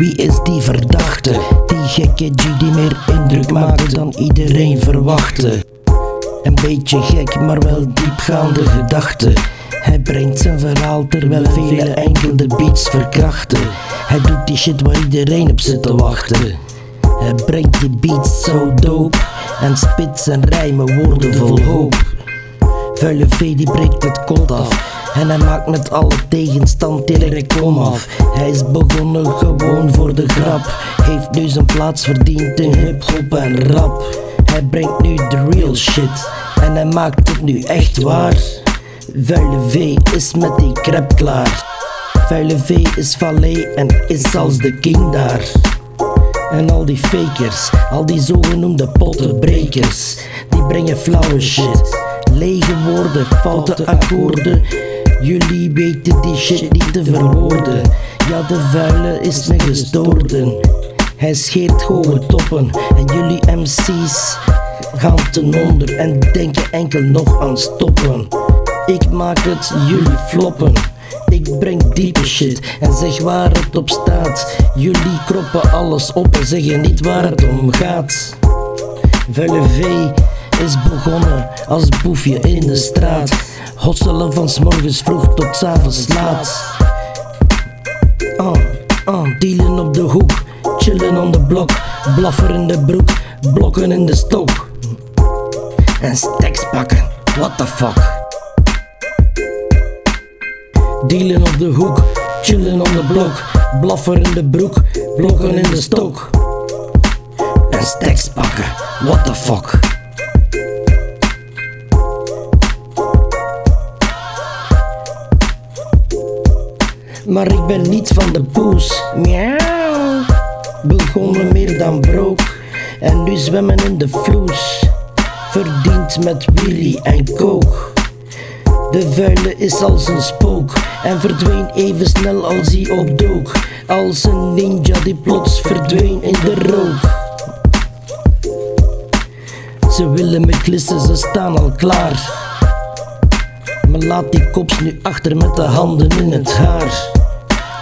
is die verdachte? Die gekke G die meer indruk maakte dan iedereen verwachtte. Een beetje gek, maar wel diepgaande gedachten. Hij brengt zijn verhaal terwijl vele enkel de beats verkrachten. Hij doet die shit waar iedereen op zit te wachten. Hij brengt die beats zo dope en spit zijn rijmen woorden vol hoop. Vuile V die breekt het kot af. En hij maakt met alle tegenstand direct kom af. Hij is begonnen gewoon voor de grap. Heeft nu zijn plaats verdiend in hip-hop en rap. Hij brengt nu de real shit. En hij maakt het nu echt waar. Vuile V is met die crap klaar. Vuile V is valet en is als de king daar. En al die fakers, al die zogenoemde pottenbrekers, die brengen flauwe shit. Lege woorden, foute akkoorden. Jullie weten die shit niet te verwoorden. Ja, de vuile is een gestoorde. Hij scheert hoge toppen en jullie MC's gaan ten onder en denken enkel nog aan stoppen. Ik maak het, jullie floppen. Ik breng diepe shit en zeg waar het op staat. Jullie kroppen alles op en zeggen niet waar het om gaat. Vuile V is begonnen als boefje in de straat. Hosselen van s morgens vroeg tot s avonds laat. Ah, ah, dealen op de hoek, chillen on de blok, blaffer in de broek, blokken in de stok. En stacks pakken, what the fuck. Dealen op de hoek, chillen on de blok, blaffer in de broek, blokken in de stok. En stacks pakken, what the fuck. Maar ik ben niet van de poes. Miauw. Begonnen meer dan brook. En nu zwemmen in de vloes. Verdiend met wierie en kook. De vuile is als een spook. En verdween even snel als hij opdook. Als een ninja die plots verdween in de rook. Ze willen me klissen, ze staan al klaar. Maar laat die kops nu achter met de handen in het haar.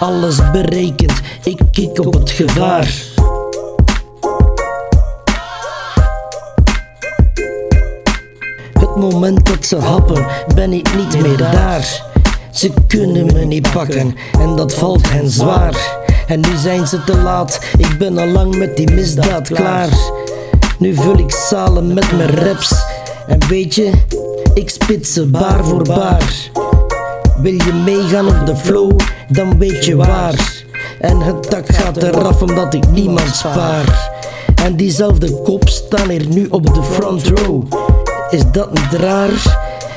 Alles berekend, ik kijk op het gevaar. Het moment dat ze happen, ben ik niet meer daar. Ze kunnen me niet pakken en dat valt hen zwaar. En nu zijn ze te laat, ik ben al lang met die misdaad klaar. Nu vul ik zalen met mijn raps. En weet je, ik spit ze baar voor baar. Wil je meegaan op de flow, dan weet je waar. En het dak gaat eraf omdat ik niemand spaar. En diezelfde kop staan hier nu op de front row. Is dat niet raar?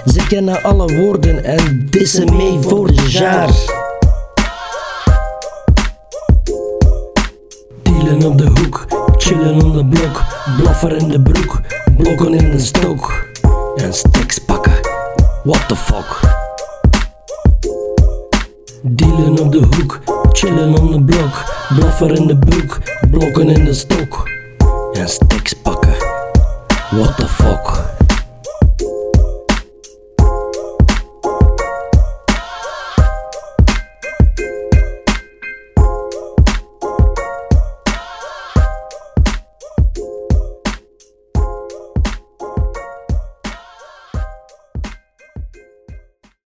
Ze kennen alle woorden en dissen mee voor de jaar. Dealen op de hoek, chillen on de blok, blaffer in de broek, blokken in de stok. En stacks pakken, what the fuck. Dealen op de hoek, chillen on de blok, blaffer in de broek, blokken in de stok. En stacks pakken, what the fuck.